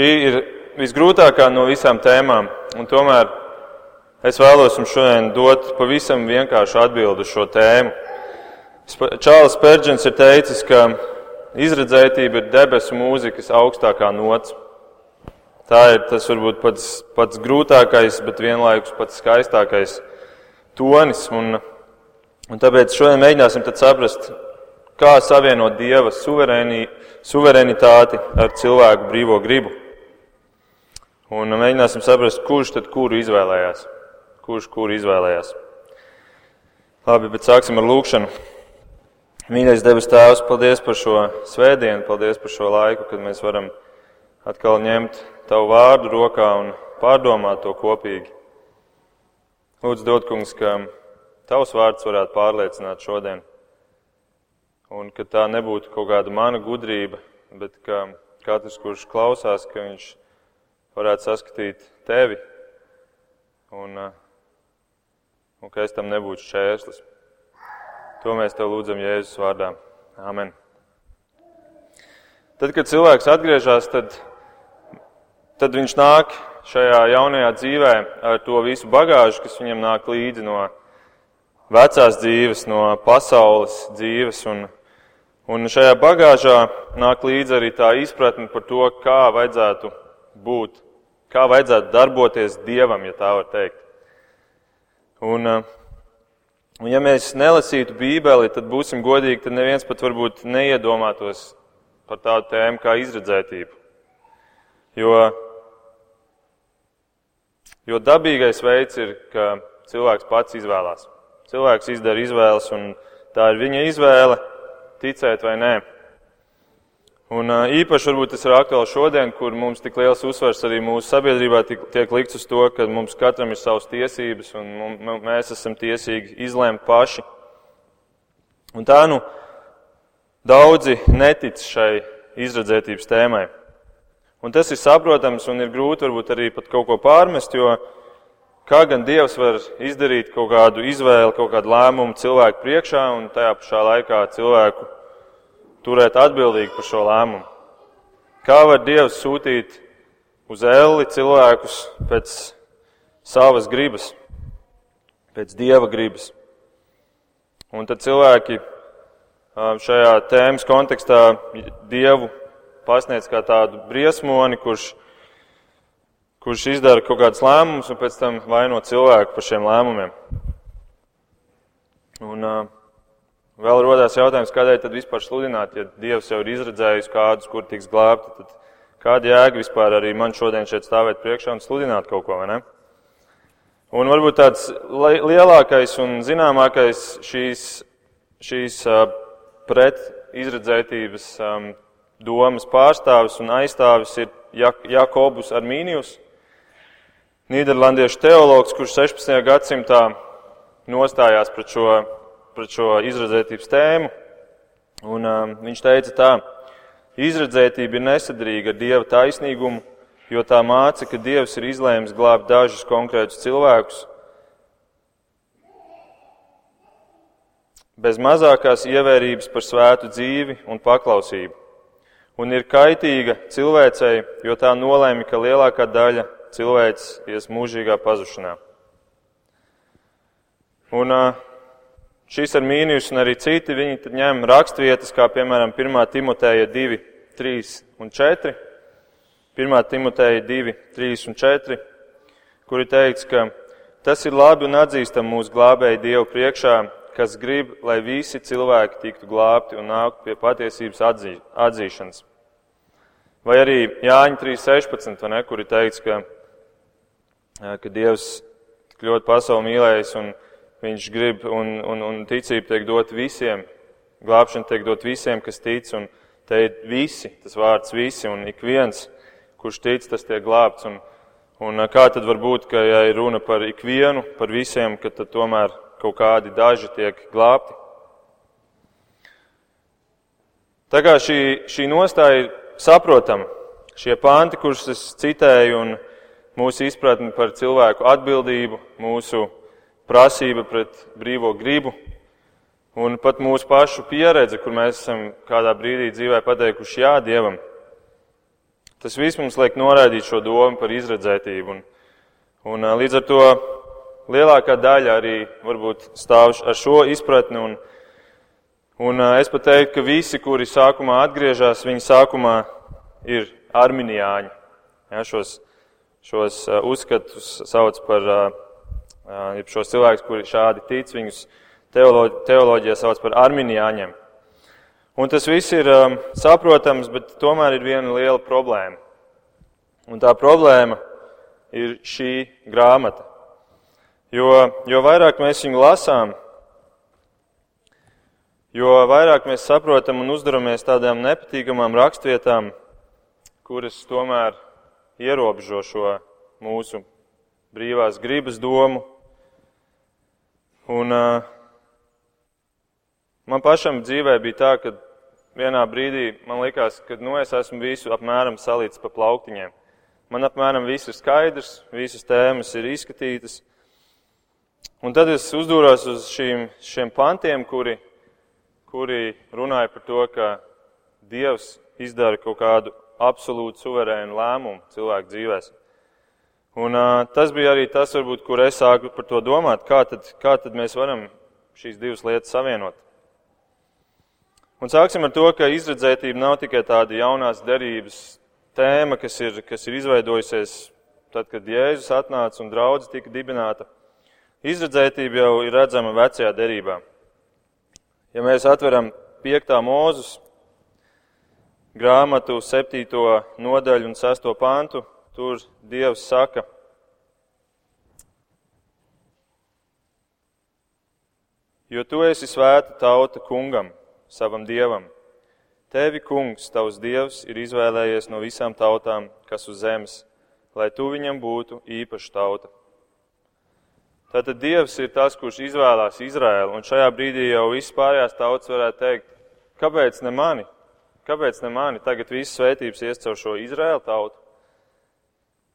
Šī ir visgrūtākā no visām tēmām, un tomēr es vēlos jums šodien dot pavisam vienkāršu atbildi uz šo tēmu. Čārlis Pērģents ir teicis, ka izredzētība ir debesu mūzikas augstākā nots. Tā ir tas varbūt pats, pats grūtākais, bet vienlaikus pats skaistākais tonis. Un, un tāpēc šodien mēģināsim saprast, kā savienot Dieva suverēni, suverenitāti ar cilvēku brīvo gribu. Un mēģināsim saprast, kurš tad kuru izvēlējās. Kurš kuru izvēlējās. Labi, bet sāksim ar lūkšanu. Mīļais debes Tēvs, paldies par šo svētdienu, paldies par šo laiku, kad mēs varam atkal ņemt Tavu vārdu rokā un pārdomāt to kopīgi. Lūdzu, dod, kungs, ka Tavs vārds varētu pārliecināt šodien, un ka tā nebūtu kaut kāda mana gudrība, bet ka katrs, kurš klausās, ka viņš varētu saskatīt tevi un, uh, un ka es tam nebūtu šķērslis. To mēs tev lūdzam Jēzus vārdā. Amen. Tad, kad cilvēks atgriežas, tad, tad viņš nāk šajā jaunajā dzīvē ar to visu bagāžu, kas viņam nāk līdzi no vecās dzīves, no pasaules dzīves. Un, un šajā bagāžā nāk līdzi arī tā izpratne par to, kā vajadzētu būt, kā vajadzētu darboties Dievam, ja tā var teikt. Un, eh, un ja mēs nelasītu Bībeli, tad būsim godīgi, tad neviens pat varbūt neiedomātos par tādu tēmu kā izredzētība. Jo, jo dabīgais veids ir, ka cilvēks pats izvēlās. Cilvēks izdara izvēles, un tā ir viņa izvēle, ticēt vai nē. Un īpaši varbūt tas ir aktuāli šodien, kur mums tik liels uzsvers arī mūsu sabiedrībā tiek likts uz to, ka mums katram ir savas tiesības un mēs esam tiesīgi izlēmt paši. Un tā nu daudzi netic šai izredzētības tēmai. Un tas ir saprotams un ir grūti varbūt arī pat kaut ko pārmest, jo kā gan Dievs var izdarīt kaut kādu izvēli, kaut kādu lēmumu cilvēku priekšā un tajā pašā laikā cilvēku turēt atbildīgi par šo lēmumu. Kā var Dievs sūtīt uz elli cilvēkus pēc savas gribas, pēc Dieva gribas? Un tad cilvēki šajā tēmas kontekstā Dievu pasniedz kā tādu briesmoni, kurš, kurš izdara kaut kādus lēmumus un pēc tam vaino cilvēku par šiem lēmumiem. Un, uh, Vēl rodās jautājums, kādēļ tad vispār sludināt, ja Dievs jau ir izredzējis kādus, kur tiks glābti, tad kāda jēga vispār arī man šodien šeit stāvēt priekšā un sludināt kaut ko, vai ne? Un varbūt tāds lielākais un zināmākais šīs, šīs pret izredzētības domas pārstāvis un aizstāvis ir Jakobus Armīnijus, Nīderlandiešu teologs, kurš 16. gadsimtā nostājās pret šo pret šo izredzētības tēmu. Un, um, viņš teica tā, izredzētība ir nesadrīga ar Dieva taisnīgumu, jo tā māca, ka Dievs ir izlēms glābt dažus konkrētus cilvēkus. Bez mazākās ievērības par svētu dzīvi un paklausību. Un ir kaitīga cilvēcei, jo tā nolēma, ka lielākā daļa cilvēks ies mūžīgā pazušanā. Un, uh, Šis ar mīnus un arī citi, viņi ņem rakstvietas, kā piemēram 1. Timotēja 2, 3 un 4. 1. Timotēja 2, 3 un 4, kuri teikts, ka tas ir labi un atzīstam mūsu glābēju Dievu priekšā, kas grib, lai visi cilvēki tiktu glābti un nāktu pie patiesības atzī, atzīšanas. Vai arī Jāņa 3.16, ne, kuri teikts, ka, ka Dievs tik ļoti pasauli mīlējis un Viņš grib, un, un, un ticība tiek dot visiem, glābšana tiek dot visiem, kas tic, un te ir visi, tas vārds visi, un ik viens, kurš tic, tas tiek glābts. Un, un kā tad var būt, ka, ja ir runa par ikvienu, par visiem, ka tad tomēr kaut kādi daži tiek glābti? Tā kā šī, šī nostāja ir saprotama, šie panti, kurus es citēju, un mūsu izpratni par cilvēku atbildību, mūsu prasība pret brīvo gribu un pat mūsu pašu pieredze, kur mēs esam kādā brīdī dzīvē pateikuši jā Dievam. Tas viss mums liek noraidīt šo domu par izredzētību. Un, un līdz ar to lielākā daļa arī varbūt stāv ar šo izpratni. Un, un es pat teiktu, ka visi, kuri sākumā atgriežas, viņi sākumā ir arminiāņi. Ja, šos, šos uzskatus sauc par, ja šos cilvēkus, kuri šādi tic, viņus teoloģijā sauc par arminiāņiem. Un tas viss ir um, saprotams, bet tomēr ir viena liela problēma. Un tā problēma ir šī grāmata. Jo, jo vairāk mēs viņu lasām, jo vairāk mēs saprotam un uzdaramies tādām nepatīkamām rakstvietām, kuras tomēr ierobežo šo mūsu brīvās gribas domu. Un, uh, man pašam dzīvē bija tā, ka vienā brīdī man likās, ka nu, es esmu visu apmēram salīdz pa plauktiņiem. Man apmēram viss ir skaidrs, visas tēmas ir izskatītas. Un tad es uzdūros uz šīm, šiem pantiem, kuri, kuri runāja par to, ka Dievs izdara kaut kādu absolūtu suverēnu lēmumu cilvēku dzīvēs. Un uh, tas bija arī tas, varbūt, kur es sāku par to domāt, kā tad, kā tad mēs varam šīs divas lietas savienot. Un sāksim ar to, ka izredzētība nav tikai tāda jaunās derības tēma, kas ir, kas ir izveidojusies tad, kad Jēzus atnāca un draudz tika dibināta. Izredzētība jau ir redzama vecajā derībā. Ja mēs atveram 5. mūzus grāmatu 7. nodaļu un 6. pantu, tur Dievs saka, jo tu esi svēta tauta kungam, savam dievam. Tevi, kungs, tavs dievs, ir izvēlējies no visām tautām, kas uz zemes, lai tu viņam būtu īpaša tauta. Tātad Dievs ir tas, kurš izvēlās Izraēlu, un šajā brīdī jau viss pārējās tautas varētu teikt, kāpēc ne mani? Kāpēc ne mani? Tagad viss svētības ies caur šo Izraēlu tautu.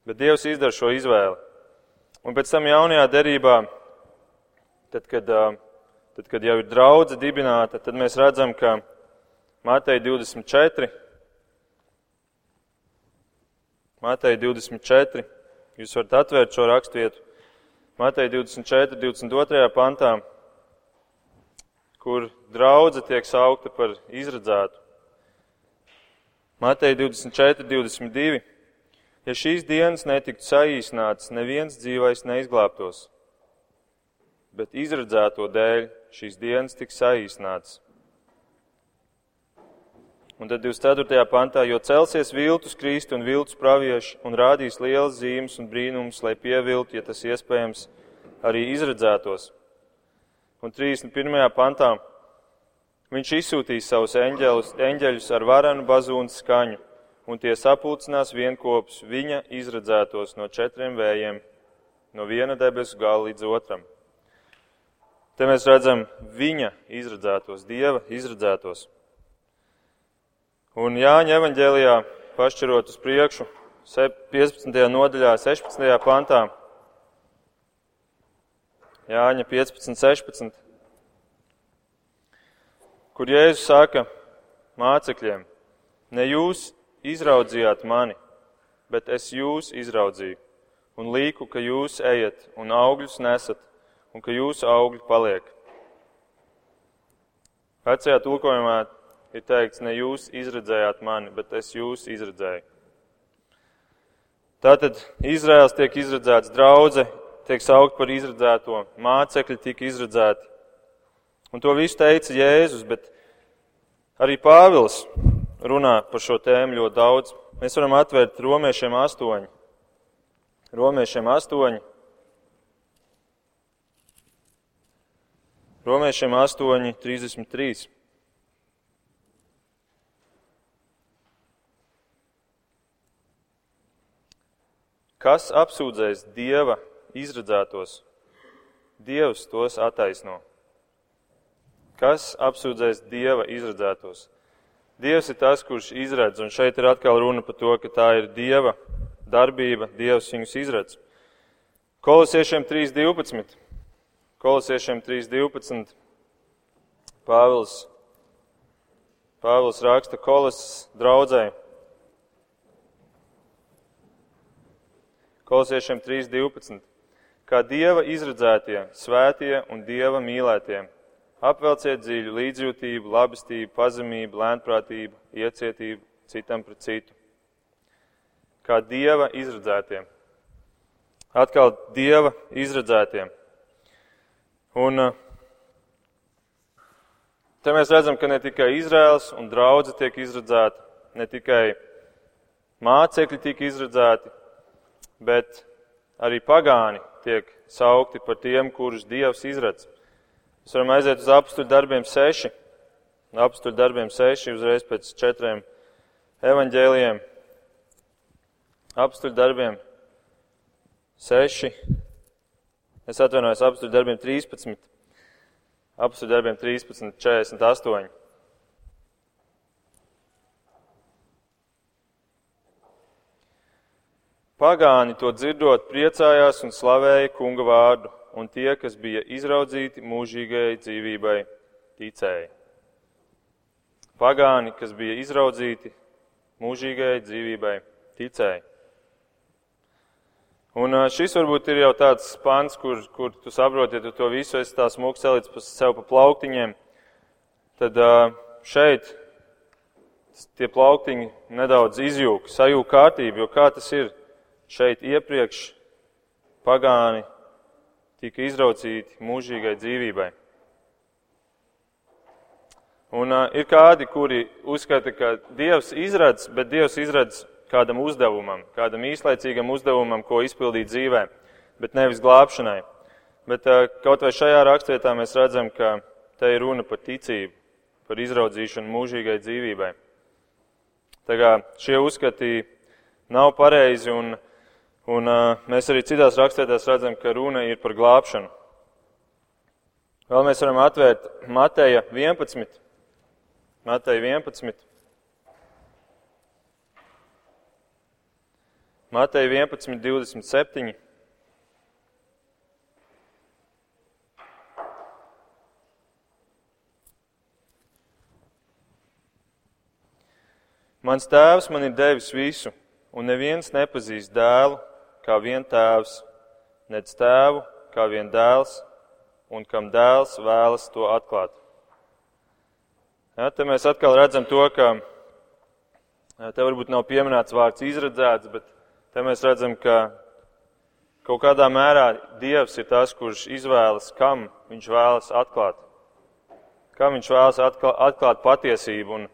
Bet Dievs izdara šo izvēli. Un pēc tam jaunajā derībā, tad, kad, tad, kad jau ir draudze dibināta, tad mēs redzam, ka Mateja 24, Mateja 24, jūs varat atvērt šo rakstvietu. Mateja 24, 22. pantā, kur draudze tiek saukta par izredzētu. Mateja 24, 22. Ja šīs dienas netiktu saīsnātas, neviens dzīvais neizglābtos, bet izredzēto dēļ šīs dienas tiks saīsnātas. Un tad 24. pantā, jo celsies viltus kristi un viltus pravieši un rādīs lielas zīmes un brīnums, lai pieviltu, ja tas iespējams, arī izredzētos. Un 31. pantā viņš izsūtīs savus eņģeļus, eņģeļus ar varenu bazūnu skaņu, un tie sapulcinās vienkopus viņa izredzētos no četriem vējiem, no viena debesu gala līdz otram. Te mēs redzam viņa izredzētos, Dieva izredzētos. Un Jāņa evaņģēlijā, pašķirot uz priekšu, 15. nodaļā, 16. pantā, Jāņa 15, 16, kur Jēzus saka mācekļiem, ne jūs izraudzījāt mani, bet es jūs izraudzīju un līku, ka jūs ejat un augļus nesat un ka jūsu augļi paliek. Vecajā tulkojumā ir teikts, ne jūs izredzējāt mani, bet es jūs izredzēju. Tātad Izraels tiek izredzēts draudze, tiek saukt par izredzēto, mācekļi tika izredzēti. Un to visu teica Jēzus, bet arī Pāvils runā par šo tēmu ļoti daudz. Mēs varam atvērt romiešiem astoņi. Romiešiem astoņi. Romiešiem 8, 33. Kas apsūdzēs Dieva izredzētos? Dievs tos attaisno. Kas apsūdzēs Dieva izredzētos? Dievs ir tas, kurš izredz, un šeit ir atkal runa par to, ka tā ir Dieva darbība, Dievs viņus izredz. Kolosiešiem 3.12. Kolosiešiem 3.12. Pāvils, Pāvils raksta kolas draudzēji. Kolosiešiem 3.12. Kā Dieva izredzētie, svētie un Dieva mīlētie, apvelciet dziļu līdzjūtību, labestību, pazemību, lēnprātību, iecietību citam pret citu. Kā Dieva izredzētie. Atkal Dieva izredzētie. Un uh, te mēs redzam, ka ne tikai Izraels un draudze tiek izredzēta, ne tikai mācekļi tika izredzēti, bet arī pagāni tiek saukti par tiem, kurus Dievs izredz. Mēs varam aiziet uz apstuļu darbiem seši. Apstuļu darbiem seši uzreiz pēc četriem evaņģēlijiem. Apstuļu darbiem seši. Es atvainojos apstuļu darbiem 13. Apstuļu darbiem 13, 48. Pagāni to dzirdot, priecājās un slavēja kunga vārdu, un tie, kas bija izraudzīti mūžīgajai dzīvībai, ticēja. Pagāni, kas bija izraudzīti mūžīgajai dzīvībai, ticēja. Un šis varbūt ir jau tāds pants, kur, kur tu saproti, ja tu to visu esi tā smūgs celicis pa sev pa plauktiņiem, tad šeit tie plauktiņi nedaudz izjūg, sajūg kārtību, jo kā tas ir? šeit iepriekš pagāni tika izraucīti mūžīgai dzīvībai. Un uh, ir kādi, kuri uzskata, ka Dievs izradz, bet Dievs izradz kādam uzdevumam, kādam īslaicīgam uzdevumam, ko izpildīt dzīvē, bet nevis glābšanai. Bet uh, kaut vai šajā rakstvietā mēs redzam, ka te ir runa par ticību, par izraudzīšanu mūžīgai dzīvībai. Tā kā šie uzskati nav pareizi un Un uh, mēs arī citās rakstvietās redzam, ka runa ir par glābšanu. Vēl mēs varam atvērt Mateja 11. Mateja 11. Mateja 11, 27. Mans tēvs man ir devis visu, un neviens nepazīst dēlu, kā vien tēvs, nec tēvu, kā vien dēls, un kam dēls vēlas to atklāt. Ja, te mēs atkal redzam to, ka te varbūt nav pieminēts vārds izredzēts, bet te mēs redzam, ka kaut kādā mērā Dievs ir tas, kurš izvēlas, kam viņš vēlas atklāt. Kam viņš vēlas atklāt, atklāt patiesību un,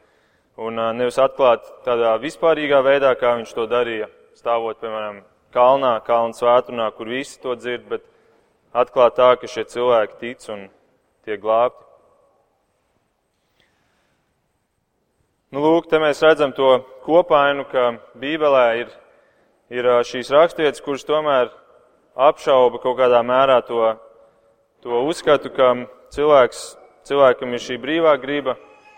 un nevis atklāt tādā vispārīgā veidā, kā viņš to darīja, stāvot, piemēram, kalnā, kalnu svētrunā, kur visi to dzird, bet atklāt tā, ka šie cilvēki tic un tiek glābti. Nu, lūk, te mēs redzam to kopainu, ka Bībelē ir, ir šīs raksturietas, kuras tomēr apšauba kaut kādā mērā to, to uzskatu, ka cilvēks, cilvēkam ir šī brīvā griba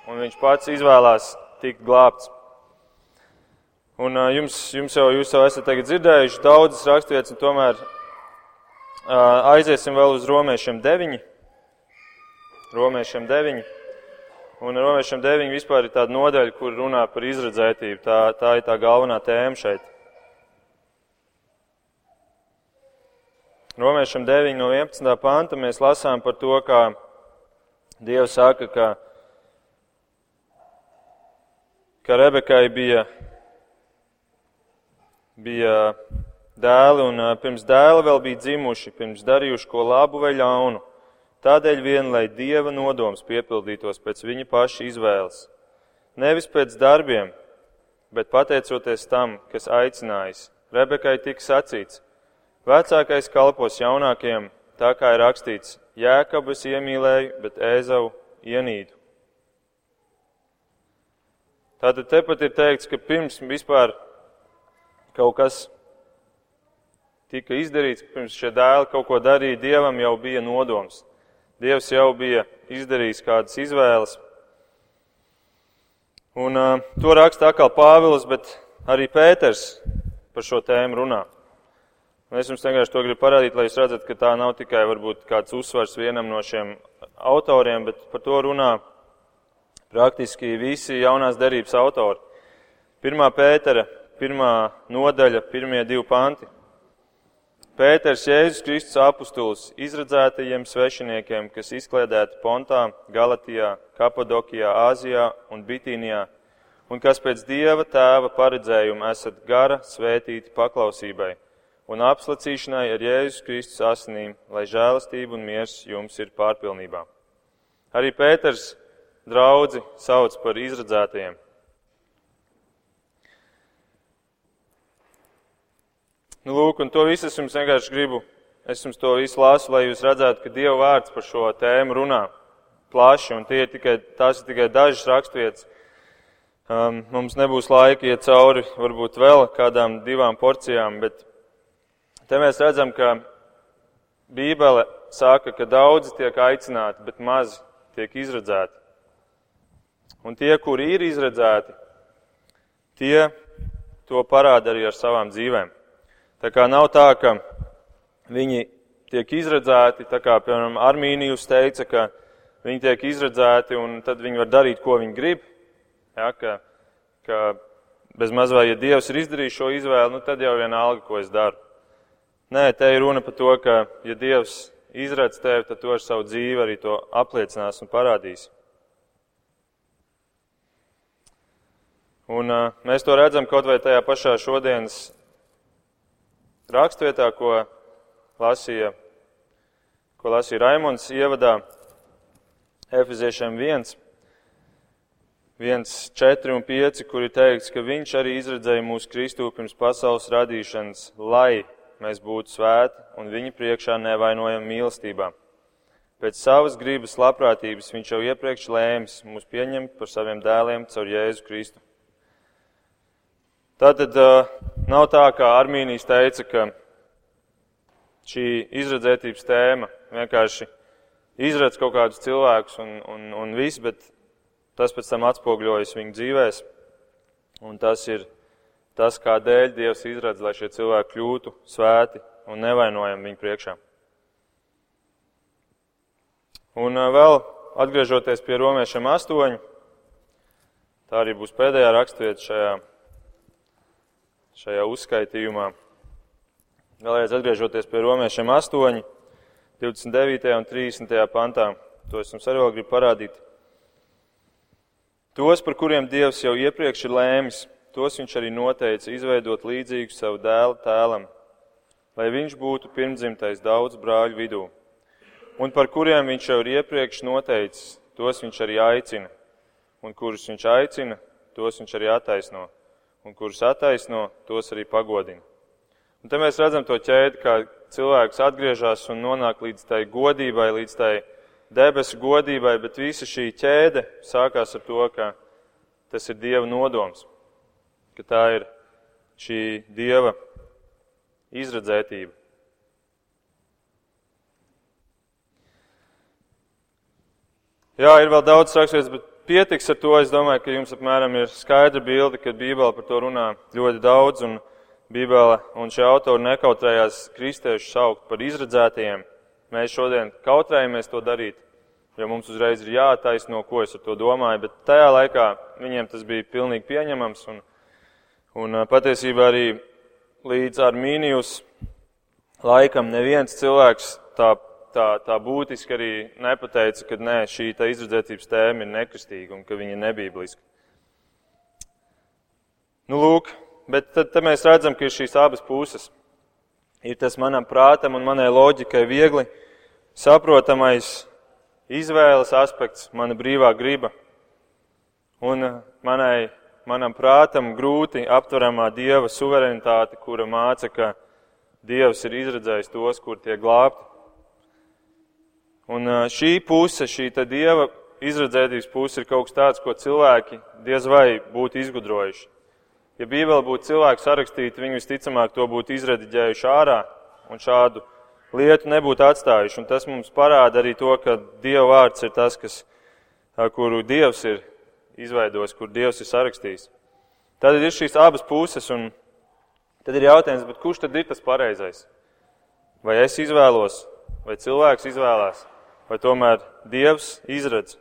un viņš pats izvēlās tikt glābts. Un uh, jums, jums jau, jūs jau esat dzirdējuši daudzas raksturvietas, un tomēr uh, aiziesim vēl uz romiešiem 9. Romiešiem 9. Un romiešiem 9 vispār ir tāda nodaļa, kur runā par izredzētību. Tā, tā ir tā galvenā tēma šeit. Romiešiem 9 no 11. panta mēs lasām par to, kā Dievs saka, ka, ka Rebekai bija bija dēli, un pirms dēla vēl bija dzimuši, pirms darījuši ko labu vai ļaunu. Tādēļ vien, lai Dieva nodoms piepildītos pēc viņa paša izvēles. Nevis pēc darbiem, bet pateicoties tam, kas aicinājis. Rebekai tika sacīts, vecākais kalpos jaunākiem, tā kā ir rakstīts, Jēkabu es iemīlēju, bet Ēzavu ienīdu. Tātad tepat ir teikts, ka pirms vispār kaut kas tika izdarīts, pirms šie dēli kaut ko darīja, Dievam jau bija nodoms. Dievs jau bija izdarījis kādas izvēles. Un uh, to raksta atkal Pāvils, bet arī Pēters par šo tēmu runā. Un es jums vienkārši to gribu parādīt, lai jūs redzat, ka tā nav tikai varbūt kāds uzsvars vienam no šiem autoriem, bet par to runā praktiski visi jaunās derības autori. Pirmā Pētera pirmā nodaļa, pirmie divi panti. Pēters Jēzus Kristus apustulis izredzētajiem svešiniekiem, kas izkliedēti Pontā, Galatijā, Kapadokijā, Āzijā un Bitīnijā, un kas pēc Dieva tēva paredzējuma esat gara svētīti paklausībai un apslacīšanai ar Jēzus Kristus asinīm, lai žēlastība un miers jums ir pārpilnībā. Arī Pēters draudzi sauc par izredzētajiem. Nu, lūk, un to visu es jums vienkārši gribu, es jums to visu lasu, lai jūs redzētu, ka Dieva vārds par šo tēmu runā plaši, un tie ir tikai, tās ir tikai dažas rakstvietas. Um, mums nebūs laika iet cauri varbūt vēl kādām divām porcijām, bet te mēs redzam, ka Bībele saka, ka daudzi tiek aicināti, bet mazi tiek izredzēti. Un tie, kuri ir izredzēti, tie to parāda arī ar savām dzīvēm. Tā kā nav tā, ka viņi tiek izredzēti, tā kā, piemēram, Armīnijus teica, ka viņi tiek izredzēti un tad viņi var darīt, ko viņi grib. Ja, ka, ka bez maz vai, ja Dievs ir izdarījis šo izvēli, nu tad jau vienalga, ko es daru. Nē, te ir runa par to, ka, ja Dievs izredz tevi, tad tu ar savu dzīvi arī to apliecinās un parādīs. Un uh, mēs to redzam kaut vai tajā pašā šodienas rakstvietā, ko lasīja, ko lasīja Raimons ievadā Efeziešiem 1, 1, 4 un 5, kur ir teikts, ka viņš arī izredzēja mūsu Kristu pirms pasaules radīšanas, lai mēs būtu svēti un viņa priekšā nevainojam mīlestībā. Pēc savas gribas labprātības viņš jau iepriekš lēmis mūs pieņemt par saviem dēliem caur Jēzu Kristu. Tātad uh, nav tā, kā Armīnijas teica, ka šī izredzētības tēma vienkārši izredz kaut kādus cilvēkus un, un, un viss, bet tas pēc tam atspogļojas viņu dzīvēs. Un tas ir tas, kādēļ Dievs izredz, lai šie cilvēki kļūtu svēti un nevainojami viņu priekšā. Un uh, vēl atgriežoties pie romiešiem astoņu, tā arī būs pēdējā rakstvieta šajā šajā uzskaitījumā. Vēlreiz atgriežoties pie romiešiem 8, 29. un 30. pantā, to es jums arī vēl gribu parādīt. Tos, par kuriem Dievs jau iepriekš ir lēmis, tos viņš arī noteica izveidot līdzīgu savu dēlu tēlam, lai viņš būtu pirmdzimtais daudz brāļu vidū. Un par kuriem viņš jau ir iepriekš noteicis, tos viņš arī aicina, un kurus viņš aicina, tos viņš arī attaisno un kurus attaisno, tos arī pagodina. Un te mēs redzam to ķēdi, kā cilvēks atgriežas un nonāk līdz tai godībai, līdz tai debesu godībai, bet visa šī ķēde sākās ar to, ka tas ir Dieva nodoms, ka tā ir šī Dieva izredzētība. Jā, ir vēl daudz rakstīts, bet pietiks ar to. Es domāju, ka jums apmēram ir skaidra bilde, ka Bībele par to runā ļoti daudz, un Bībele un šie autori nekautrējās kristiešu saukt par izredzētajiem. Mēs šodien kautrējamies to darīt, jo mums uzreiz ir jātaisno, ko es ar to domāju, bet tajā laikā viņiem tas bija pilnīgi pieņemams, un, un patiesībā arī līdz Armīnijus laikam neviens cilvēks tā tā, tā būtiski arī nepateica, ka nē, šī izredzētības tēma ir nekristīga un ka viņa ir nebībeliska. Nu, lūk, bet tad, tad mēs redzam, ka ir šīs abas puses. Ir tas manam prātam un manai loģikai viegli saprotamais izvēles aspekts, mana brīvā griba. Un manai, manam prātam grūti aptveramā dieva suverenitāte, kura māca, ka dievs ir izredzējis tos, kur tiek glābti. Un šī puse, šī dieva izredzētības puse ir kaut kas tāds, ko cilvēki diez vai būtu izgudrojuši. Ja Bībele būtu cilvēku sarakstīta, viņi visticamāk to būtu izrediģējuši ārā un šādu lietu nebūtu atstājuši. Un tas mums parāda arī to, ka Dieva vārds ir tas, kas, kuru Dievs ir izveidojis, kur Dievs ir sarakstījis. Tad ir šīs abas puses, un tad ir jautājums, kurš tad ir tas pareizais? Vai es izvēlos, vai cilvēks izvēlās? Vai tomēr Dievs izredz?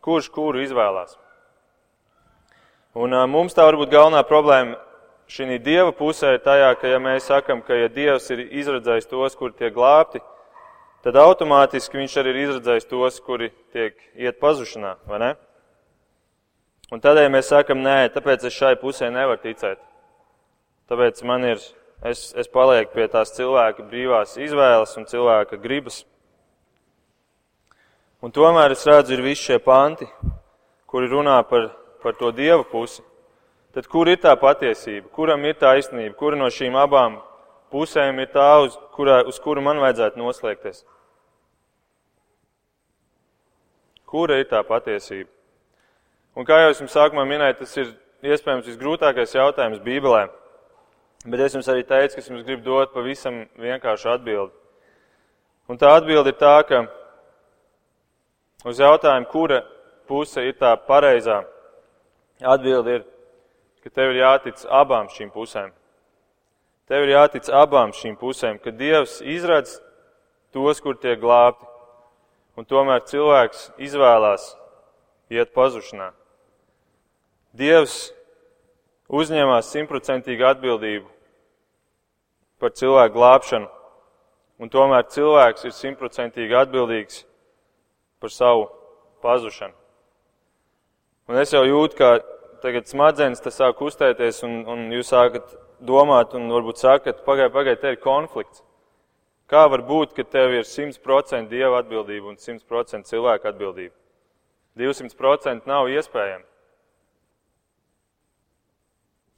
Kurš kuru izvēlās? Un mums tā varbūt galvenā problēma šī dieva pusē ir tajā, ka ja mēs sakam, ka ja dievs ir izredzējis tos, kuri tiek glābti, tad automātiski viņš arī ir izredzējis tos, kuri tiek iet pazušanā, vai ne? Un tādēļ mēs sakam, nē, tāpēc es šai pusē nevaru ticēt. Tāpēc man ir, es, es palieku pie tās cilvēka brīvās izvēles un cilvēka gribas. Un tomēr es redzu, ir visi šie panti, kuri runā par, par to dieva pusi. Tad kur ir tā patiesība? Kuram ir taisnība? Kura no šīm abām pusēm ir tā, uz, kurā, uz kuru man vajadzētu noslēgties? Kura ir tā patiesība? Un kā jau es jums sākumā minēju, tas ir iespējams visgrūtākais jautājums Bībelē. Bet es jums arī teicu, ka es jums gribu dot pavisam vienkāršu atbildi. Un tā atbilde ir tā, ka uz jautājumu, kura puse ir tā pareizā, atbilde ir ka tev ir jātic abām šīm pusēm. Tev ir jātic abām šīm pusēm, ka Dievs izradz tos, kur tiek glābti, un tomēr cilvēks izvēlās iet pazušanā. Dievs uzņēmās simtprocentīgu atbildību par cilvēku glābšanu, un tomēr cilvēks ir simtprocentīgi atbildīgs par savu pazušanu. Un es jau jūtu, ka tagad smadzenes sāk kustēties, un, un jūs sākat domāt, un varbūt sakat, pagaidi, pagaidi, te ir konflikts. Kā var būt, ka tev ir 100% dieva atbildība un 100% cilvēka atbildība? 200% nav iespējami.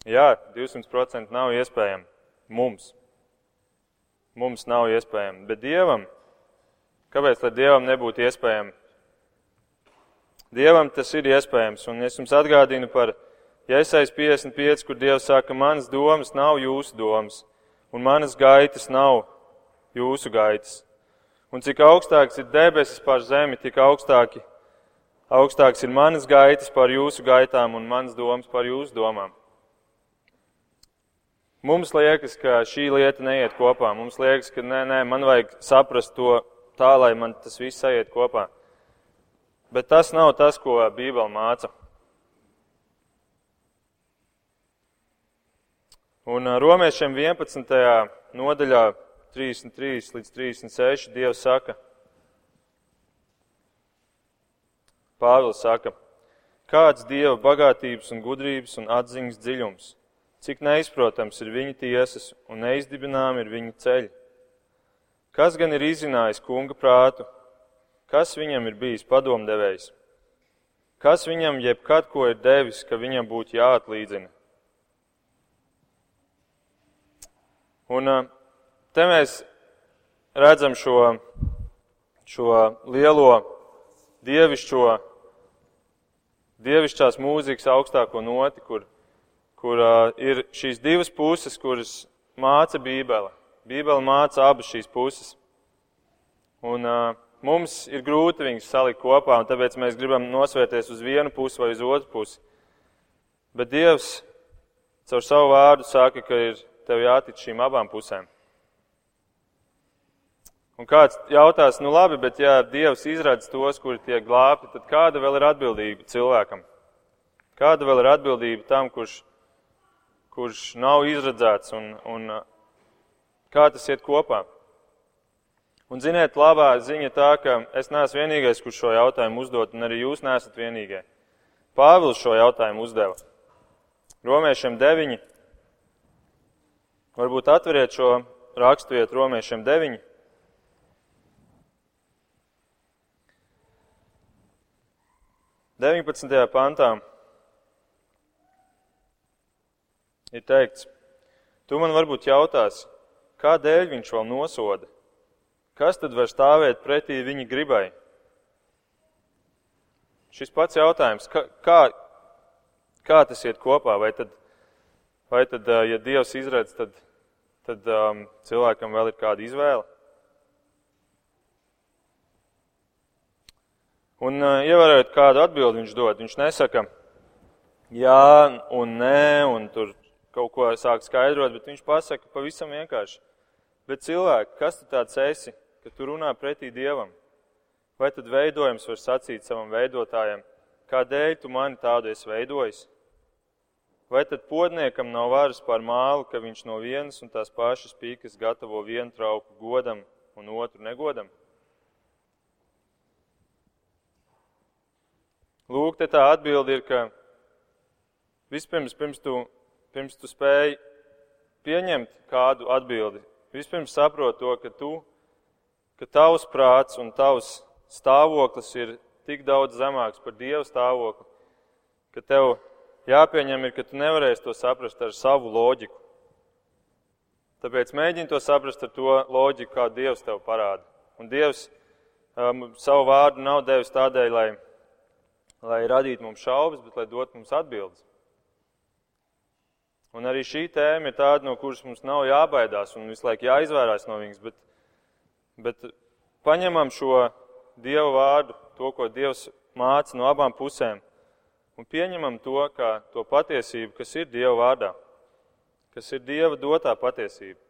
Jā, 200% nav iespējami. Mums. Mums nav iespējami. Bet dievam, kāpēc tad dievam nebūtu iespējami Dievam tas ir iespējams, un es jums atgādinu par Iesais 55, kur Dievs saka, manas domas nav jūsu domas, un manas gaitas nav jūsu gaitas. Un cik augstāks ir debesis pār zemi, tik augstāki, augstāks ir manas gaitas pār jūsu gaitām un manas domas pār jūsu domām. Mums liekas, ka šī lieta neiet kopā. Mums liekas, ka nē, nē, man vajag saprast to tā, lai man tas viss aiziet kopā. Bet tas nav tas, ko Bībele māca. Un romiešiem 11. nodaļā 33 līdz 36 Dievs saka, Pāvils saka, kāds Dieva bagātības un gudrības un atziņas dziļums, cik neizprotams ir viņa tiesas un neizdibinām ir viņa ceļi. Kas gan ir izzinājis kunga prātu Kas viņam ir bijis padomdevējs? Kas viņam jebkad ko ir devis, ka viņam būtu jāatlīdzina? Un te mēs redzam šo, šo lielo dievišķo, dievišķās mūzikas augstāko noti, kur, kur uh, ir šīs divas puses, kuras māca Bībele. Bībele māca abas šīs puses. Un, uh, Mums ir grūti viņus salikt kopā, un tāpēc mēs gribam nosvērties uz vienu pusi vai uz otru pusi. Bet Dievs caur savu vārdu saka, ka ir tev jātic šīm abām pusēm. Un kāds jautās, nu labi, bet ja Dievs izradz tos, kuri tiek glābti, tad kāda vēl ir atbildība cilvēkam? Kāda vēl ir atbildība tam, kurš, kurš nav izradzēts un, un kā tas iet kopā? Un ziniet, labā ziņa tā, ka es neesmu vienīgais, kurš šo jautājumu uzdot, un arī jūs neesat vienīgie. Pāvils šo jautājumu uzdeva. Romiešiem 9. Varbūt atveriet šo raksturvietu Romiešiem 9. Deviņpadsmitajā pantā ir teikts, tu man varbūt jautās, kādēļ viņš vēl nosoda? Kas tad var stāvēt pretī viņa gribai? Šis pats jautājums, kā, kā, kā tas iet kopā? Vai tad, vai tad ja Dievs izredz, tad, tad um, cilvēkam vēl ir kāda izvēle? Un uh, ievērojot, kādu atbildi viņš dod, viņš nesaka jā un nē, un tur kaut ko sāk skaidrot, bet viņš pasaka pavisam vienkārši. Bet cilvēki, kas tu tāds esi? ka tu runā pretī Dievam? Vai tad veidojums var sacīt savam veidotājam, kādēļ tu mani tādu esi veidojis? Vai tad podniekam nav varas pār māli, ka viņš no vienas un tās pašas pīkas gatavo vienu trauku godam un otru negodam? Lūk, tā atbildi ir, ka vispirms, pirms tu, pirms tu spēj pieņemt kādu atbildi, vispirms saprot to, ka tu, ka tavs prāts un tavs stāvoklis ir tik daudz zemāks par Dieva stāvokli, ka tev jāpieņem ir, ka tu nevarēsi to saprast ar savu loģiku. Tāpēc mēģini to saprast ar to loģiku, kā Dievs tev parāda. Un Dievs um, savu vārdu nav devis tādēļ, lai, lai radītu mums šaubas, bet lai dotu mums atbildes. Un arī šī tēma ir tāda, no kuras mums nav jābaidās un visu laiku jāizvairās no viņas, bet, bet paņemam šo Dieva vārdu, to, ko Dievs māca no abām pusēm, un pieņemam to kā to patiesību, kas ir Dieva vārdā, kas ir Dieva dotā patiesība.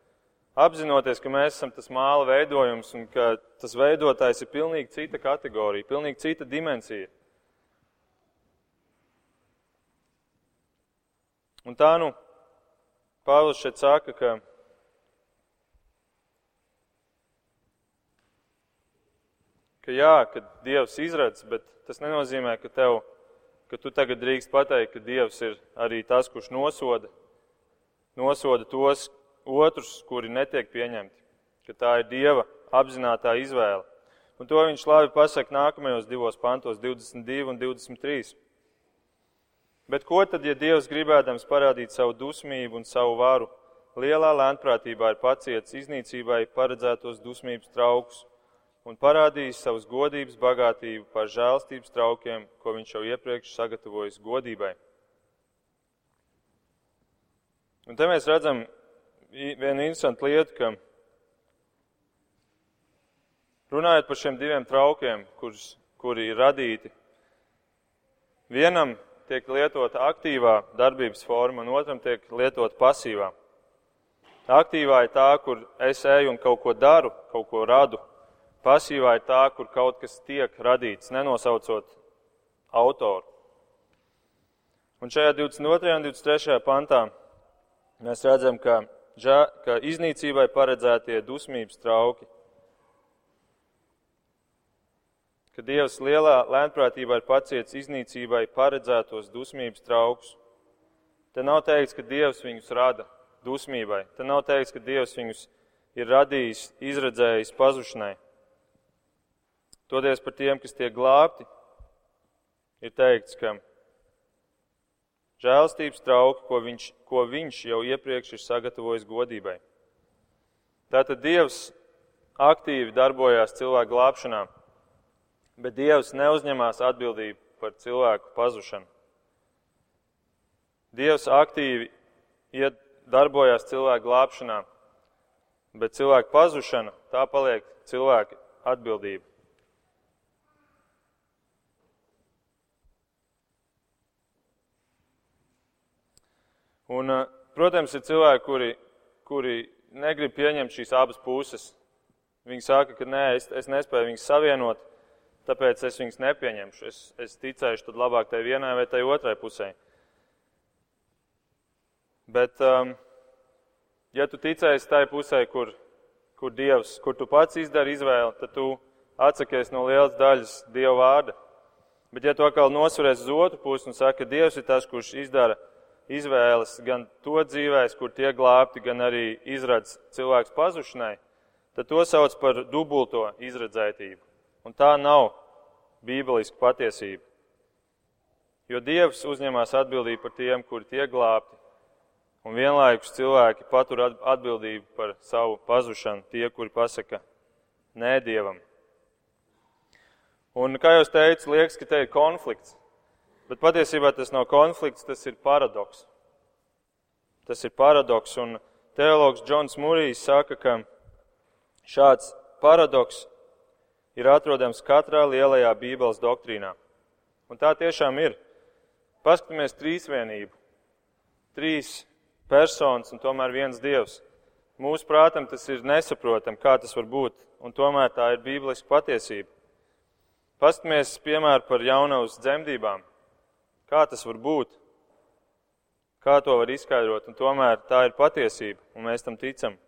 Apzinoties, ka mēs esam tas māla veidojums un ka tas veidotājs ir pilnīgi cita kategorija, pilnīgi cita dimensija. Un tā nu, Pāvils šeit saka, ka ka jā, ka Dievs izredz, bet tas nenozīmē, ka tev ka tu tagad drīkst pateikt, ka Dievs ir arī tas, kurš nosoda, nosoda tos otrus, kuri netiek pieņemti, ka tā ir Dieva apzinātā izvēle. Un to viņš labi pasaka nākamajos divos pantos, 22 un 23. Bet ko tad, ja Dievs gribēdams parādīt savu dusmību un savu varu, lielā lēnprātībā ir paciets iznīcībai paredzētos dusmības traukus un parādījis savas godības bagātību par žēlstības traukiem, ko viņš jau iepriekš sagatavojis godībai. Un te mēs redzam vienu interesantu lietu, ka runājot par šiem diviem traukiem, kurus, kuri ir radīti, vienam tiek lietota aktīvā darbības forma, un otram tiek lietota pasīvā. Aktīvā ir tā, kur es eju un kaut ko daru, kaut ko radu, Pasīvā ir tā, kur kaut kas tiek radīts, nenosaucot autoru. Un šajā 22. un 23. pantā mēs redzam, ka, ka iznīcībai paredzētie dusmības trauki, ka Dievs lielā lēnprātībā ir paciets iznīcībai paredzētos dusmības traukus. Te nav teikts, ka Dievs viņus rada dusmībai. Te nav teikts, ka Dievs viņus ir radījis, izredzējis pazušanai. Toties par tiem, kas tiek glābti, ir teikts, ka žēlstības trauki, ko viņš, ko viņš jau iepriekš ir sagatavojis godībai. Tātad Dievs aktīvi darbojās cilvēku glābšanā, bet Dievs neuzņemās atbildību par cilvēku pazušanu. Dievs aktīvi darbojās cilvēku glābšanā, bet cilvēku pazušana tā paliek cilvēka atbildība. Un, eh, protams, ir cilvēki, kuri, kuri negrib pieņemt šīs abas puses. Viņi saka, ka nē, es, es nespēju viņus savienot, tāpēc es viņus nepieņemšu. Es, es ticēšu tad labāk tai vienai vai tai otrai pusē. Bet, um, ja tu ticēsi tai pusē, kur, kur Dievs, kur tu pats izdari izvēli, tad tu atsakies no lielas daļas Dieva vārda. Bet, ja tu atkal nosveries uz otru pusi un saka, ka Dievs ir tas, kurš izdara izvēles gan to dzīvēs, kur tiek glābti, gan arī izradz cilvēks pazušanai, tad to sauc par dubulto izredzētību. Un tā nav bībeliska patiesība. Jo Dievs uzņemās atbildību par tiem, kuri tiek glābti, un vienlaikus cilvēki patur atbildību par savu pazušanu, tie, kuri pasaka nē Dievam. Un, kā jau teicu, liekas, ka te ir konflikts. Bet patiesībā tas nav konflikts, tas ir paradoks. Tas ir paradoks, un teologs Džons Mūrijs saka, ka šāds paradoks ir atrodams katrā lielajā Bībeles doktrīnā. Un tā tiešām ir. Paskatāmies trīsvienību. Trīs personas un tomēr viens dievs. Mūsu prātam tas ir nesaprotam, kā tas var būt, un tomēr tā ir bībeliska patiesība. Paskatāmies, piemēram, par jaunavas dzemdībām. Kā tas var būt? Kā to var izskaidrot? Un tomēr tā ir patiesība, un mēs tam ticam.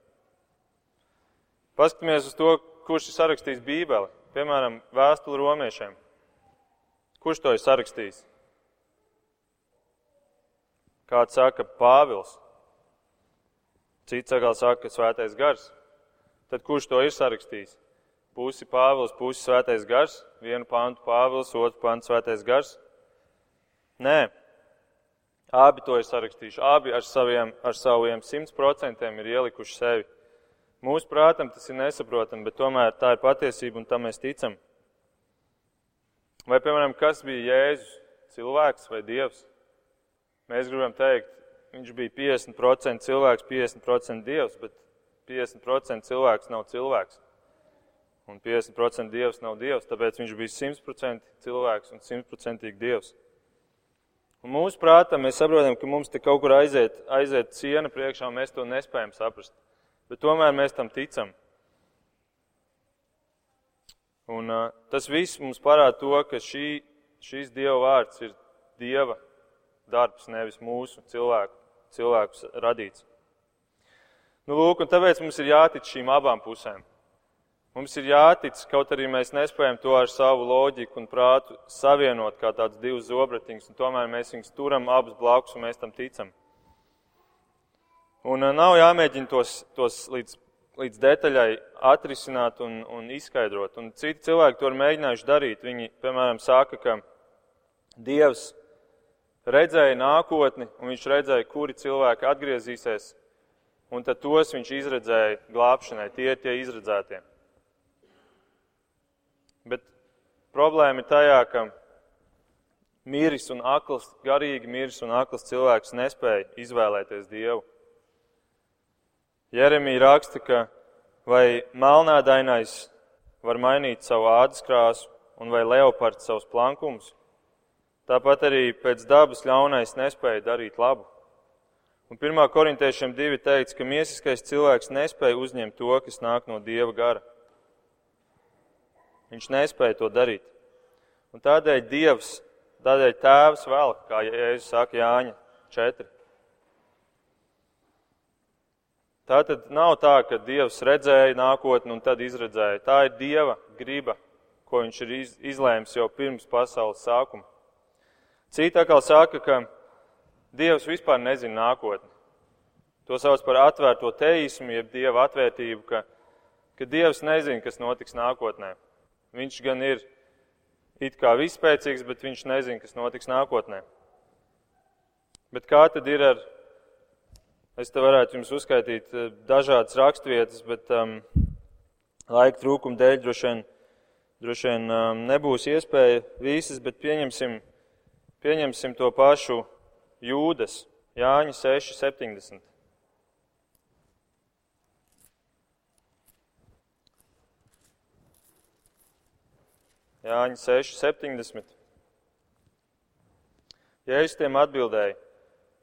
Paskatāmies uz to, kurš ir sarakstījis Bībeli, piemēram, vēstuli romiešiem. Kurš to ir sarakstījis? Kāds saka, Pāvils. Cits atkal saka, Svētais Gars. Tad kurš to ir sarakstījis? Pusi Pāvils, pusi Svētais Gars, vienu pantu Pāvils, otru pantu Svētais Gars. Nē, abi to ir sarakstījuši. Abi ar saviem, ar saviem simt procentiem ir ielikuši sevi. Mūsu prātam tas ir nesaprotami, bet tomēr tā ir patiesība un tam mēs ticam. Vai, piemēram, kas bija Jēzus? Cilvēks vai Dievs? Mēs gribam teikt, viņš bija 50% cilvēks, 50% Dievs, bet 50% cilvēks nav cilvēks. Un 50% Dievs nav Dievs, tāpēc viņš bija 100% cilvēks un 100% Dievs. Un mūsu prātā mēs saprotam, ka mums te kaut kur aiziet, aiziet ciena priekšā, un mēs to nespējam saprast. Bet tomēr mēs tam ticam. Un uh, tas viss mums parāda to, ka šī, šīs Dieva vārds ir Dieva darbs, nevis mūsu cilvēku, cilvēku radīts. Nu, lūk, tāpēc mums ir jātic šīm abām pusēm. Mums ir jātic, kaut arī mēs nespējam to ar savu loģiku un prātu savienot kā tādus divus zobratiņus, un tomēr mēs viņus turam abus blakus un mēs tam ticam. Un nav jāmēģina tos, tos līdz, līdz detaļai atrisināt un, un izskaidrot. Un citi cilvēki to ir mēģinājuši darīt. Viņi, piemēram, saka, ka Dievs redzēja nākotni, un viņš redzēja, kuri cilvēki atgriezīsies, un tad tos viņš izredzēja glābšanai. Tie ir tie izredzētie. Bet problēma ir tajā, ka miris un akls, garīgi miris un akls cilvēks nespēja izvēlēties Dievu. Jeremija raksta, ka vai melnādainais var mainīt savu ādas krāsu un vai leopards savus plankumus. Tāpat arī pēc dabas ļaunais nespēja darīt labu. Un 1. korintiešiem 2 teica, ka miesiskais cilvēks nespēja uzņemt to, kas nāk no Dieva gara. Viņš nespēja to darīt. Un tādēļ Dievs, tādēļ Tēvs vēl, kā Jēzus saka Jāņa 4. Tā tad nav tā, ka Dievs redzēja nākotni un tad izredzēja. Tā ir Dieva griba, ko viņš ir izlēms jau pirms pasaules sākuma. Cita atkal saka, ka Dievs vispār nezina nākotni. To sauc par atvērto teismu, jeb Dieva atvērtību, ka, ka Dievs nezina, kas notiks nākotnē. Viņš gan ir it kā vispēcīgs, bet viņš nezina, kas notiks nākotnē. Bet kā tad ir ar, es te varētu jums uzskaitīt eh, dažādas raksturvietas, bet um, laika trūkuma dēļ droši vien, droši vien um, nebūs iespēja visas, bet pieņemsim, pieņemsim to pašu Jūdas, Jāņa 6, 70. Jāņa 6, 70. Jēzus tiem atbildēja,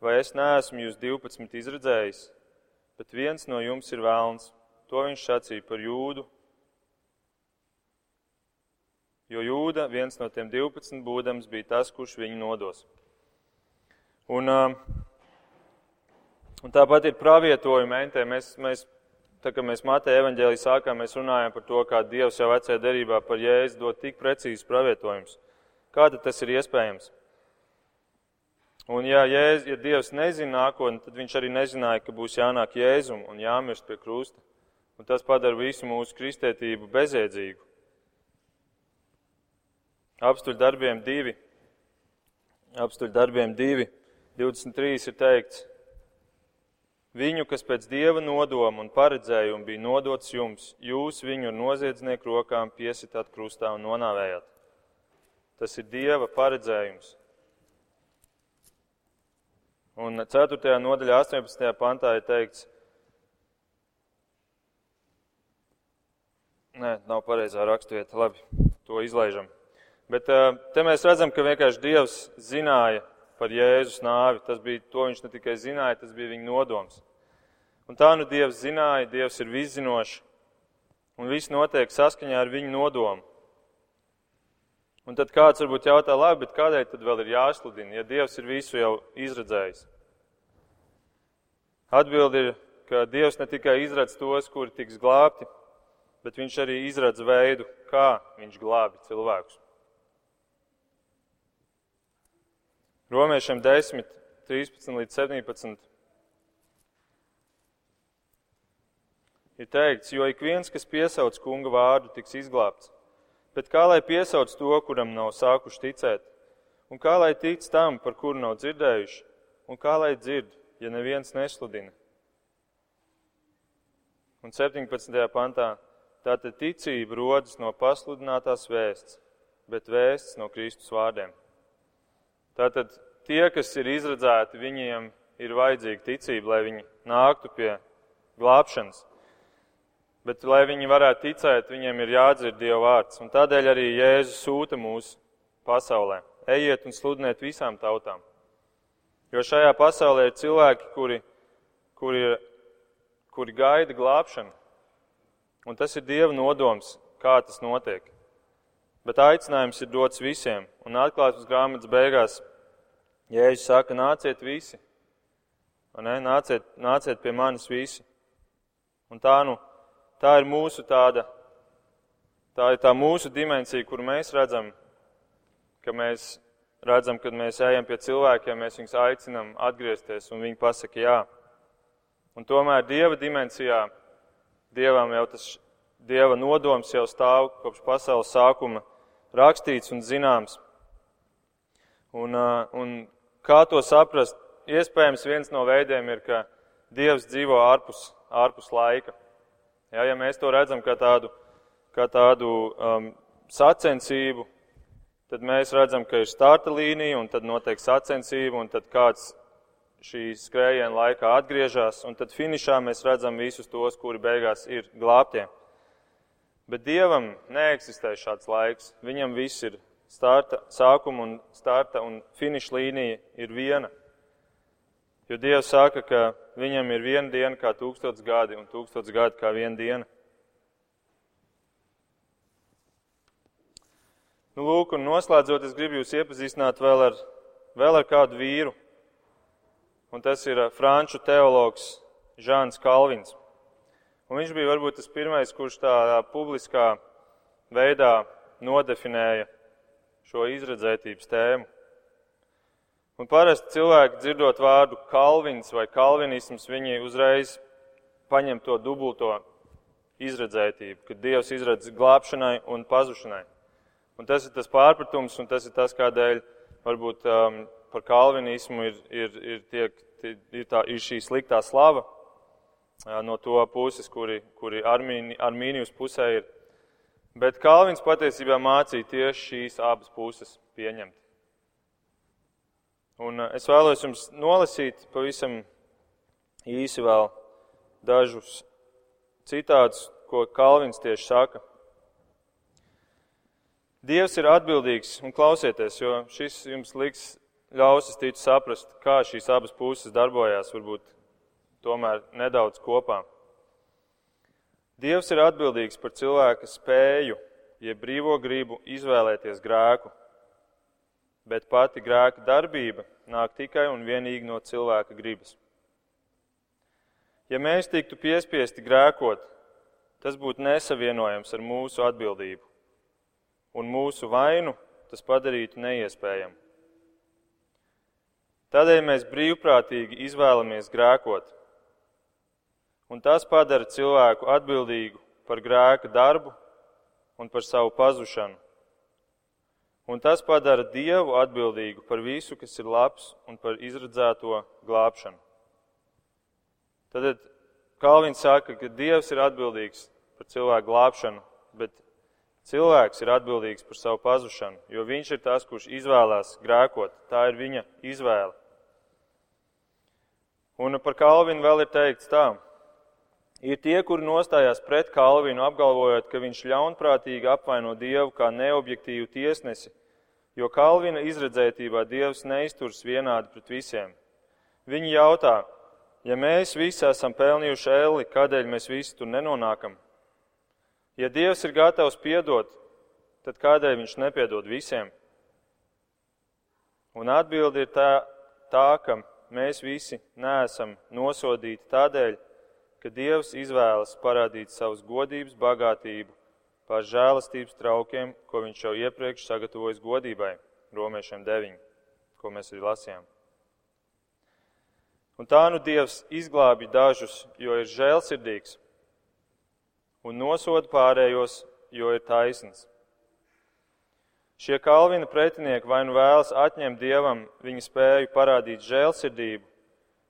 vai es neesmu jūs 12 izredzējis, bet viens no jums ir vēlns. To viņš sacīja par jūdu, jo jūda, viens no tiem 12 būdams, bija tas, kurš viņu nodos. Un, un tāpat ir pravietojumi entē. Mēs, mēs Tā kā mēs Mateja evaņģēlī sākām, mēs runājam par to, kā Dievs jau vecajā derībā par Jēzu dod tik precīzus pravietojumus. Kā tad tas ir iespējams? Un ja, Jēz, ja Dievs nezina nākotni, tad viņš arī nezināja, ka būs jānāk Jēzum un jāmirst pie krusta. Un tas padara visu mūsu kristētību bezjēdzīgu. Apstuļu darbiem divi, apstuļu darbiem divi, 23 ir teikts, Viņu, kas pēc dieva nodoma un paredzējuma bija nodots jums, jūs viņu ar noziedznieku rokām piesitāt krustā un nonāvējāt. Tas ir dieva paredzējums. Un 4. nodaļā, 18. pantā ir teikts, Nē, nav pareizā raksturvieta. Labi, to izlaižam. Bet te mēs redzam, ka vienkārši Dievs zināja par Jēzus nāvi. Tas bija to viņš ne tikai zināja, tas bija viņa nodoms. Un tā nu Dievs zināja, Dievs ir viszinošs, un viss notiek saskaņā ar viņu nodomu. Un tad kāds varbūt jautā, labi, bet kādēļ tad vēl ir jāsludina, ja Dievs ir visu jau izredzējis? Atbildi ir, ka Dievs ne tikai izradz tos, kuri tiks glābti, bet Viņš arī izradz veidu, kā Viņš glābi cilvēkus. Romiešiem 10, 13 līdz 17 ir teikts, jo ik viens, kas piesauc kunga vārdu, tiks izglābts. Bet kā lai piesauc to, kuram nav sākuši ticēt? Un kā lai tic tam, par kuru nav dzirdējuši? Un kā lai dzird, ja neviens nesludina? Un 17. pantā tātad ticība rodas no pasludinātās vēsts, bet vēsts no Kristus vārdiem. Tātad tie, kas ir izredzēti, viņiem ir vajadzīga ticība, lai viņi nāktu pie glābšanas. Bet, lai viņi varētu ticēt, viņiem ir jādzird Dieva vārds. Un tādēļ arī Jēzus sūta mūs pasaulē. Ejiet un sludiniet visām tautām. Jo šajā pasaulē ir cilvēki, kuri, kuri, kuri gaida glābšanu. Un tas ir Dieva nodoms, kā tas notiek. Bet aicinājums ir dots visiem. Un atklāsmes grāmatas beigās Jēzus saka, nāciet visi. Nāciet, nāciet pie manis visi. Un tā nu tā ir mūsu tāda, tā ir tā mūsu dimensija, kur mēs redzam, ka mēs redzam, kad mēs ejam pie cilvēkiem, mēs viņus aicinam atgriezties, un viņi pasaka jā. Un tomēr Dieva dimensijā, Dievam jau tas, Dieva nodoms jau stāv kopš pasaules sākuma rakstīts un zināms. Un, un kā to saprast? Iespējams, viens no veidiem ir, ka Dievs dzīvo ārpus, ārpus laika. Ja, ja mēs to redzam kā tādu, kā tādu um, sacensību, tad mēs redzam, ka ir starta līnija, un tad notiek sacensība, un tad kāds šī skrējiena laikā atgriežas, un tad finišā mēs redzam visus tos, kuri beigās ir glābtie. Bet Dievam neeksistē šāds laiks. Viņam viss ir starta, sākuma un starta un finiša līnija ir viena. Jo Dievs saka, ka viņam ir viena diena kā tūkstots gadi un tūkstots gadi kā viena diena. Nu, lūk, un noslēdzot, es gribu jūs iepazīstināt vēl ar, vēl ar kādu vīru. Un tas ir franču teologs Žāns Kalvins. Un viņš bija varbūt tas pirmais, kurš tā publiskā veidā nodefinēja šo izredzētības tēmu. Un parasti cilvēki dzirdot vārdu kalvins vai kalvinisms, viņi uzreiz paņem to dubulto izredzētību, kad Dievs izredz glābšanai un pazušanai. Un tas ir tas pārpratums, un tas ir tas, kādēļ varbūt um, par kalvinismu ir, ir, ir, tiek, ir, tā, ir šī sliktā slava uh, no to puses, kuri, kuri Armīni, Armīnijas pusē ir. Bet Kalvins patiesībā mācīja tieši šīs abas puses pieņemt. Un eh, es vēlos jums nolasīt pavisam īsi vēl dažus citātus, ko Kalvins tieši saka. Dievs ir atbildīgs, un klausieties, jo šis jums liks ļaus, es ticu, saprast, kā šīs abas puses darbojās, varbūt tomēr nedaudz kopā. Dievs ir atbildīgs par cilvēka spēju, jeb brīvo gribu izvēlēties grēku bet pati grēka darbība nāk tikai un vienīgi no cilvēka gribas. Ja mēs tiktu piespiesti grēkot, tas būtu nesavienojams ar mūsu atbildību, un mūsu vainu tas padarītu neiespējamu. Tādēļ mēs brīvprātīgi izvēlamies grēkot, un tas padara cilvēku atbildīgu par grēka darbu un par savu pazušanu un tas padara Dievu atbildīgu par visu, kas ir labs un par izredzēto glābšanu. Tad Kalvins saka, ka Dievs ir atbildīgs par cilvēku glābšanu, bet cilvēks ir atbildīgs par savu pazušanu, jo viņš ir tas, kurš izvēlās grēkot. Tā ir viņa izvēle. Un par Kalvinu vēl ir teikts tā. Ir tie, kuri nostājās pret Kalvinu, apgalvojot, ka viņš ļaunprātīgi apvaino Dievu kā neobjektīvu tiesnesi, jo Kalvina izredzētībā Dievs neizturs vienādi pret visiem. Viņi jautā, ja mēs visi esam pelnījuši elli, kādēļ mēs visi tur nenonākam? Ja Dievs ir gatavs piedot, tad kādēļ viņš nepiedod visiem? Un atbildi ir tā, tā ka mēs visi neesam nosodīti tādēļ, ka Dievs izvēlas parādīt savus godības bagātību pār žēlastības traukiem, ko viņš jau iepriekš sagatavojis godībai, romiešiem 9, ko mēs arī lasījām. Un tā nu Dievs izglābi dažus, jo ir žēlsirdīgs, un nosoda pārējos, jo ir taisns. Šie Kalvina pretinieki vai nu vēlas atņemt Dievam viņa spēju parādīt žēlsirdību,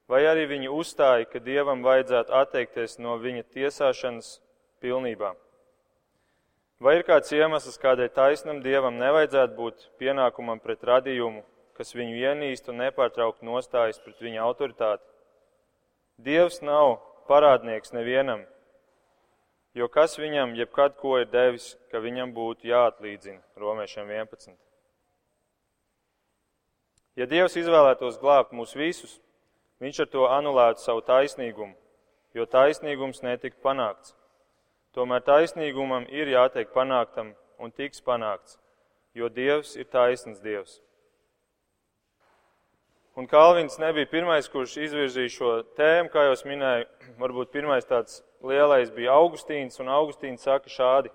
vai arī viņi uzstāja, ka Dievam vajadzētu atteikties no viņa tiesāšanas pilnībā. Vai ir kāds iemesls, kādēļ taisnam Dievam nevajadzētu būt pienākumam pret radījumu, kas viņu ienīst un nepārtraukt nostājas pret viņa autoritāti? Dievs nav parādnieks nevienam, Jo kas viņam jebkad ko ir devis, ka viņam būtu jāatlīdzina romiešiem 11. Ja Dievs izvēlētos glābt mūs visus, viņš ar to anulētu savu taisnīgumu, jo taisnīgums netika panākts. Tomēr taisnīgumam ir jātiek panāktam un tiks panākts, jo Dievs ir taisns Dievs. Un Kalvins nebija pirmais, kurš izvirzīja šo tēmu, kā jau minēju. Varbūt pirmais tāds lielais bija Augustīns, un Augustīns saka šādi.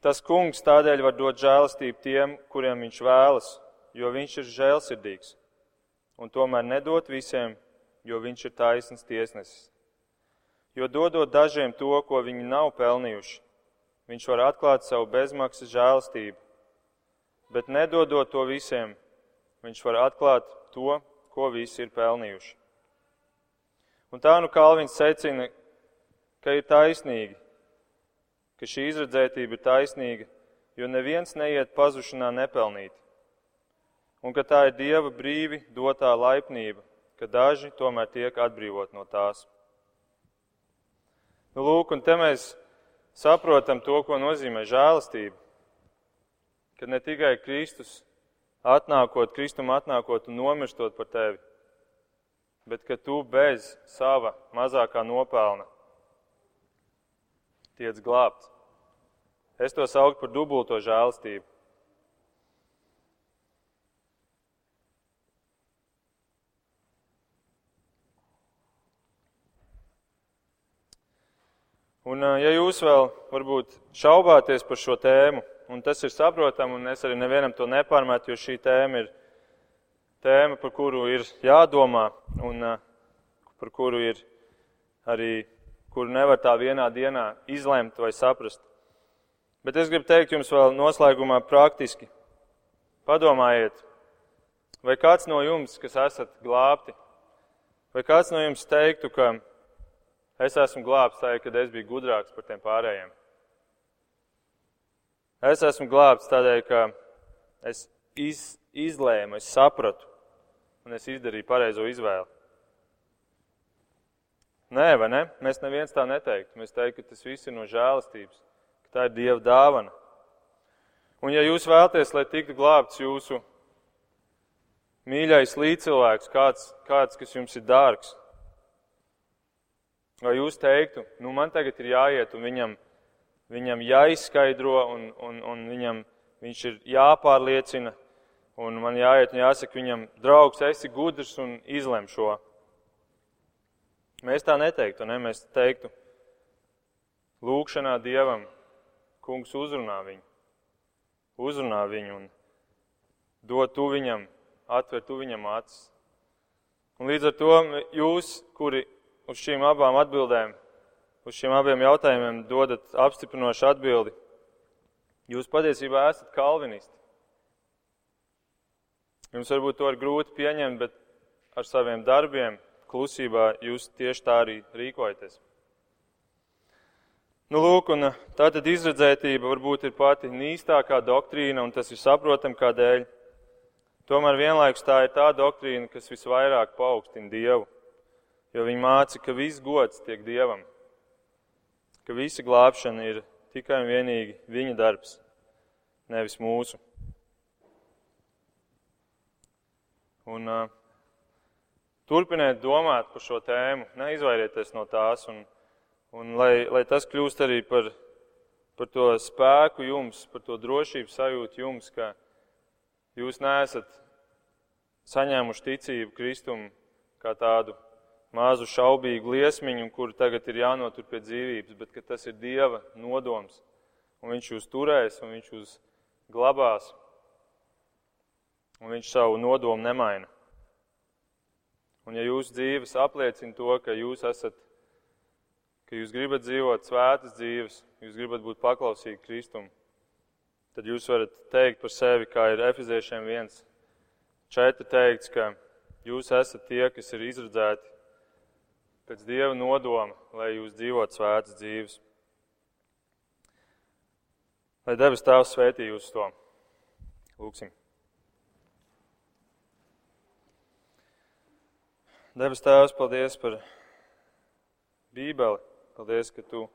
Tas kungs tādēļ var dot žēlastību tiem, kuriem viņš vēlas, jo viņš ir žēlsirdīgs, un tomēr nedot visiem, jo viņš ir taisns tiesnesis. Jo dodot dažiem to, ko viņi nav pelnījuši, viņš var atklāt savu bezmaksas žēlastību, bet nedodot to visiem, viņš var atklāt to, ko visi ir pelnījuši. Un tā nu Kalvins secina, ka ir taisnīgi, ka šī izredzētība ir taisnīga, jo neviens neiet pazušanā nepelnīti, un ka tā ir Dieva brīvi dotā laipnība, ka daži tomēr tiek atbrīvot no tās. Nu, lūk, un te mēs saprotam to, ko nozīmē žēlastība, ka ne tikai Kristus atnākot, Kristum atnākot un nomirstot par tevi, bet ka tu bez sava mazākā nopelna tiec glābts. Es to sauktu par dubulto žēlastību. Un, ja jūs vēl varbūt šaubāties par šo tēmu, un tas ir saprotami, un es arī nevienam to nepārmetu, jo šī tēma ir tēma, par kuru ir jādomā, un uh, par kuru ir arī, kuru nevar tā vienā dienā izlemt vai saprast. Bet es gribu teikt jums vēl noslēgumā praktiski. Padomājiet, vai kāds no jums, kas esat glābti, vai kāds no jums teiktu, ka es esmu glābts tā, kad es biju gudrāks par tiem pārējiem? Es esmu glābts tādēļ, ka es iz, izlēmu, es sapratu un es izdarīju pareizo izvēli. Nē, vai ne? Mēs neviens tā neteiktu. Mēs teiktu, ka tas viss ir no žēlastības, ka tā ir Dieva dāvana. Un ja jūs vēlaties, lai tiktu glābts jūsu mīļais līdzcilvēks, kāds, kāds, kas jums ir dārgs, vai jūs teiktu, nu man tagad ir jāiet un viņam viņam jāizskaidro un, un, un viņam viņš ir jāpārliecina. Un man jāiet un jāsaka viņam, draugs, esi gudrs un izlem šo. Mēs tā neteiktu, ne? Mēs teiktu, lūkšanā Dievam, kungs uzrunā viņu. Uzrunā viņu un dod tu viņam, atver tu viņam acis. Un līdz ar to jūs, kuri uz šīm abām atbildēm uz šiem abiem jautājumiem dodat apstiprinošu atbildi. Jūs patiesībā esat kalvinisti. Jums varbūt to ir grūti pieņemt, bet ar saviem darbiem, klusībā jūs tieši tā arī rīkojaties. Nu, lūk, un tā tad izredzētība varbūt ir pati nīstākā doktrīna, un tas ir saprotam, kādēļ. Tomēr vienlaikus tā ir tā doktrīna, kas visvairāk paaugstina Dievu, jo viņi māca, ka viss gods tiek Dievam ka visa glābšana ir tikai un vienīgi viņa darbs, nevis mūsu. Un, uh, turpiniet domāt par šo tēmu, neizvairieties no tās, un, un lai, lai tas kļūst arī par, par to spēku jums, par to drošības sajūtu jums, ka jūs neesat saņēmuši ticību Kristumu kā tādu mazu šaubīgu liesmiņu, kuru tagad ir jānotur pie dzīvības, bet ka tas ir Dieva nodoms, un Viņš jūs turēs, un Viņš jūs glabās, un Viņš savu nodomu nemaina. Un ja jūsu dzīves apliecina to, ka jūs esat, ka jūs gribat dzīvot svētas dzīves, jūs gribat būt paklausīgi Kristum, tad jūs varat teikt par sevi, kā ir Efeziešiem viens četri teikts, ka jūs esat tie, kas ir izredzēti pēc Dieva nodoma, lai jūs dzīvot svētas dzīves. Lai debes Tēvs svētī jūs to. Lūksim. Debes Tēvs, paldies par Bībeli. Paldies, ka tu,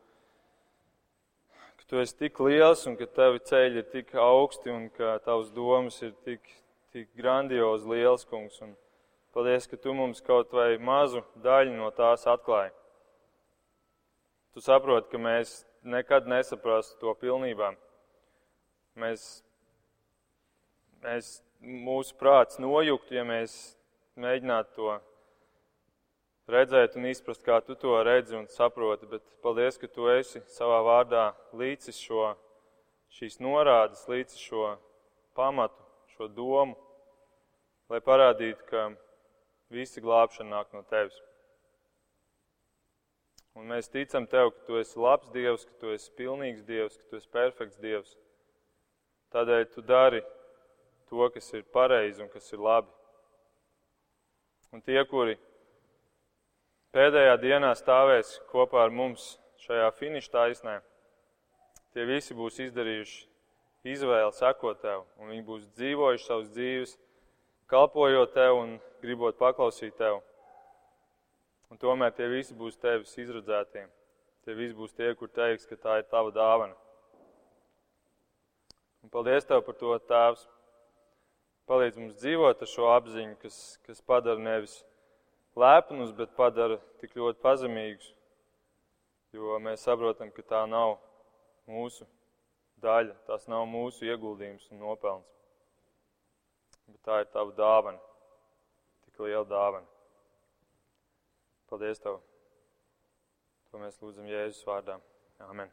ka tu esi tik liels un ka tavi ceļi ir tik augsti un ka tavs domas ir tik, tik grandiozi liels, kungs. Un paldies, ka tu mums kaut vai mazu daļu no tās atklāji. Tu saproti, ka mēs nekad nesaprastu to pilnībā. Mēs, mēs, mūsu prāts nojuktu, ja mēs mēģinātu to redzēt un izprast, kā tu to redzi un saproti, bet paldies, ka tu esi savā vārdā līdzis šo, šīs norādes, līdzis šo pamatu, šo domu, lai parādītu, ka visi glābšana nāk no tevis. Un mēs ticam tev, ka tu esi labs Dievs, ka tu esi pilnīgs Dievs, ka tu esi perfekts Dievs. Tādēļ tu dari to, kas ir pareizi un kas ir labi. Un tie, kuri pēdējā dienā stāvēs kopā ar mums šajā finiša taisnē, tie visi būs izdarījuši izvēli sekot tev, un viņi būs dzīvojuši savus dzīves, kalpojot tev un gribot paklausīt tev. Un tomēr tie visi būs tevis izredzētie. Tie visi būs tie, kur teiks, ka tā ir tava dāvana. Un paldies tev par to, Tēvs. Palīdz mums dzīvot ar šo apziņu, kas, kas padara nevis lēpnus, bet padara tik ļoti pazemīgus, jo mēs saprotam, ka tā nav mūsu daļa, tas nav mūsu ieguldījums un nopelns. Bet tā ir tava dāvana, tik liela dāvana. Paldies Tev! To mēs lūdzam Jēzus vārdā. Amen!